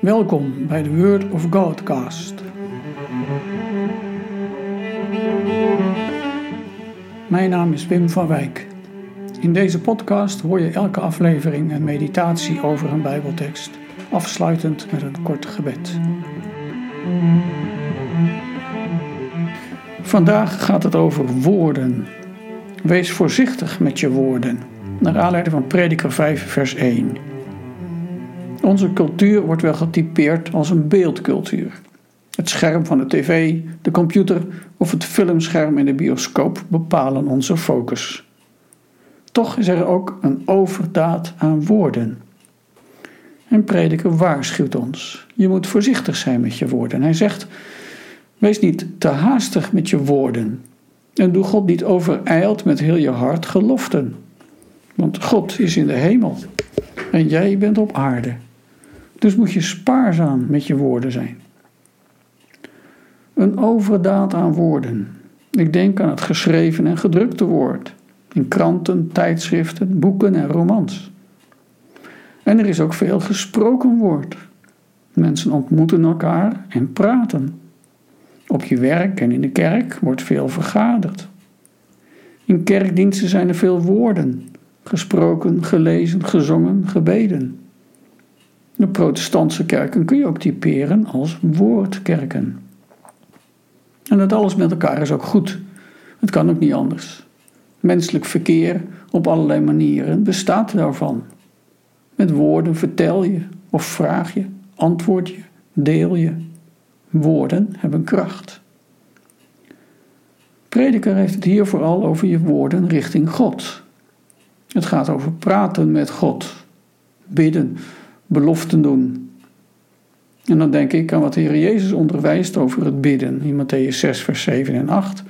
Welkom bij de Word of Godcast. Mijn naam is Wim van Wijk. In deze podcast hoor je elke aflevering een meditatie over een Bijbeltekst, afsluitend met een kort gebed. Vandaag gaat het over woorden. Wees voorzichtig met je woorden, naar aanleiding van Prediker 5, vers 1. Onze cultuur wordt wel getypeerd als een beeldcultuur. Het scherm van de tv, de computer of het filmscherm in de bioscoop bepalen onze focus. Toch is er ook een overdaad aan woorden. En prediker waarschuwt ons. Je moet voorzichtig zijn met je woorden. Hij zegt: Wees niet te haastig met je woorden. En doe God niet overijld met heel je hart geloften. Want God is in de hemel en jij bent op aarde. Dus moet je spaarzaam met je woorden zijn. Een overdaad aan woorden. Ik denk aan het geschreven en gedrukte woord. In kranten, tijdschriften, boeken en romans. En er is ook veel gesproken woord. Mensen ontmoeten elkaar en praten. Op je werk en in de kerk wordt veel vergaderd. In kerkdiensten zijn er veel woorden, gesproken, gelezen, gezongen, gebeden. De protestantse kerken kun je ook typeren als woordkerken. En dat alles met elkaar is ook goed. Het kan ook niet anders. Menselijk verkeer op allerlei manieren bestaat daarvan. Met woorden vertel je of vraag je, antwoord je, deel je. Woorden hebben kracht. Prediker heeft het hier vooral over je woorden richting God. Het gaat over praten met God, bidden, beloften doen. En dan denk ik aan wat de Heer Jezus onderwijst over het bidden in Matthäus 6, vers 7 en 8.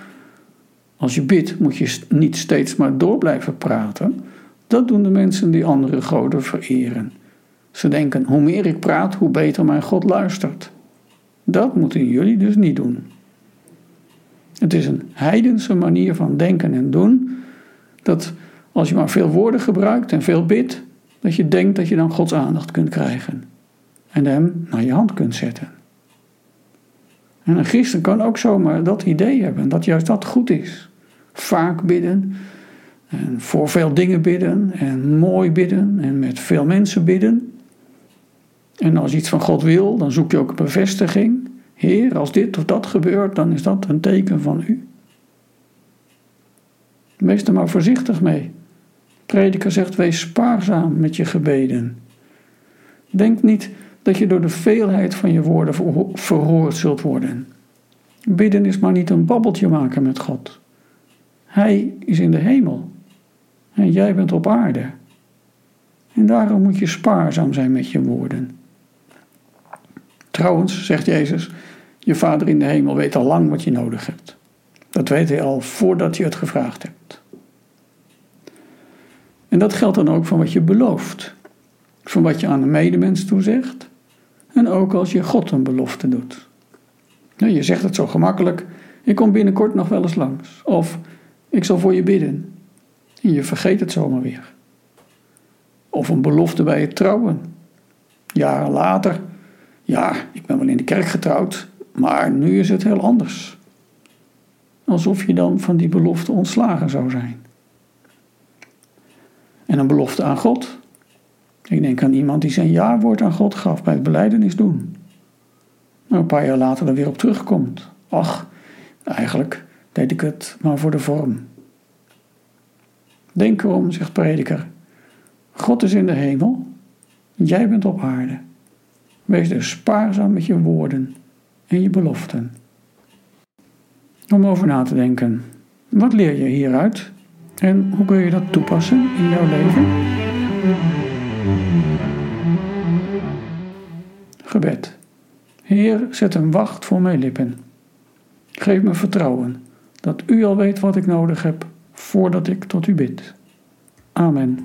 Als je bidt, moet je niet steeds maar door blijven praten. Dat doen de mensen die andere goden vereren. Ze denken: hoe meer ik praat, hoe beter mijn God luistert. Dat moeten jullie dus niet doen. Het is een heidense manier van denken en doen dat als je maar veel woorden gebruikt en veel bidt, dat je denkt dat je dan Gods aandacht kunt krijgen en hem naar je hand kunt zetten. En een christen kan ook zomaar dat idee hebben, dat juist dat goed is. Vaak bidden, en voor veel dingen bidden, en mooi bidden, en met veel mensen bidden. En als iets van God wil, dan zoek je ook een bevestiging. Heer, als dit of dat gebeurt, dan is dat een teken van u. Wees er maar voorzichtig mee. Prediker zegt: wees spaarzaam met je gebeden. Denk niet dat je door de veelheid van je woorden verhoord zult worden. Bidden is maar niet een babbeltje maken met God. Hij is in de hemel en jij bent op aarde. En daarom moet je spaarzaam zijn met je woorden. Trouwens, zegt Jezus, je Vader in de hemel weet al lang wat je nodig hebt. Dat weet hij al voordat je het gevraagd hebt. En dat geldt dan ook van wat je belooft. Van wat je aan een medemens toezegt. En ook als je God een belofte doet. Nou, je zegt het zo gemakkelijk. Ik kom binnenkort nog wel eens langs. Of ik zal voor je bidden. En je vergeet het zomaar weer. Of een belofte bij het trouwen. Jaren later. Ja, ik ben wel in de kerk getrouwd. Maar nu is het heel anders. Alsof je dan van die belofte ontslagen zou zijn en een belofte aan God. Ik denk aan iemand die zijn jaarwoord aan God gaf bij het beleidenis doen. Maar een paar jaar later er weer op terugkomt. Ach, eigenlijk deed ik het maar voor de vorm. Denk erom, zegt prediker. God is in de hemel, jij bent op aarde. Wees dus spaarzaam met je woorden en je beloften. Om over na te denken. Wat leer je hieruit? En hoe kun je dat toepassen in jouw leven? Gebed. Heer, zet een wacht voor mijn lippen. Geef me vertrouwen dat u al weet wat ik nodig heb voordat ik tot u bid. Amen.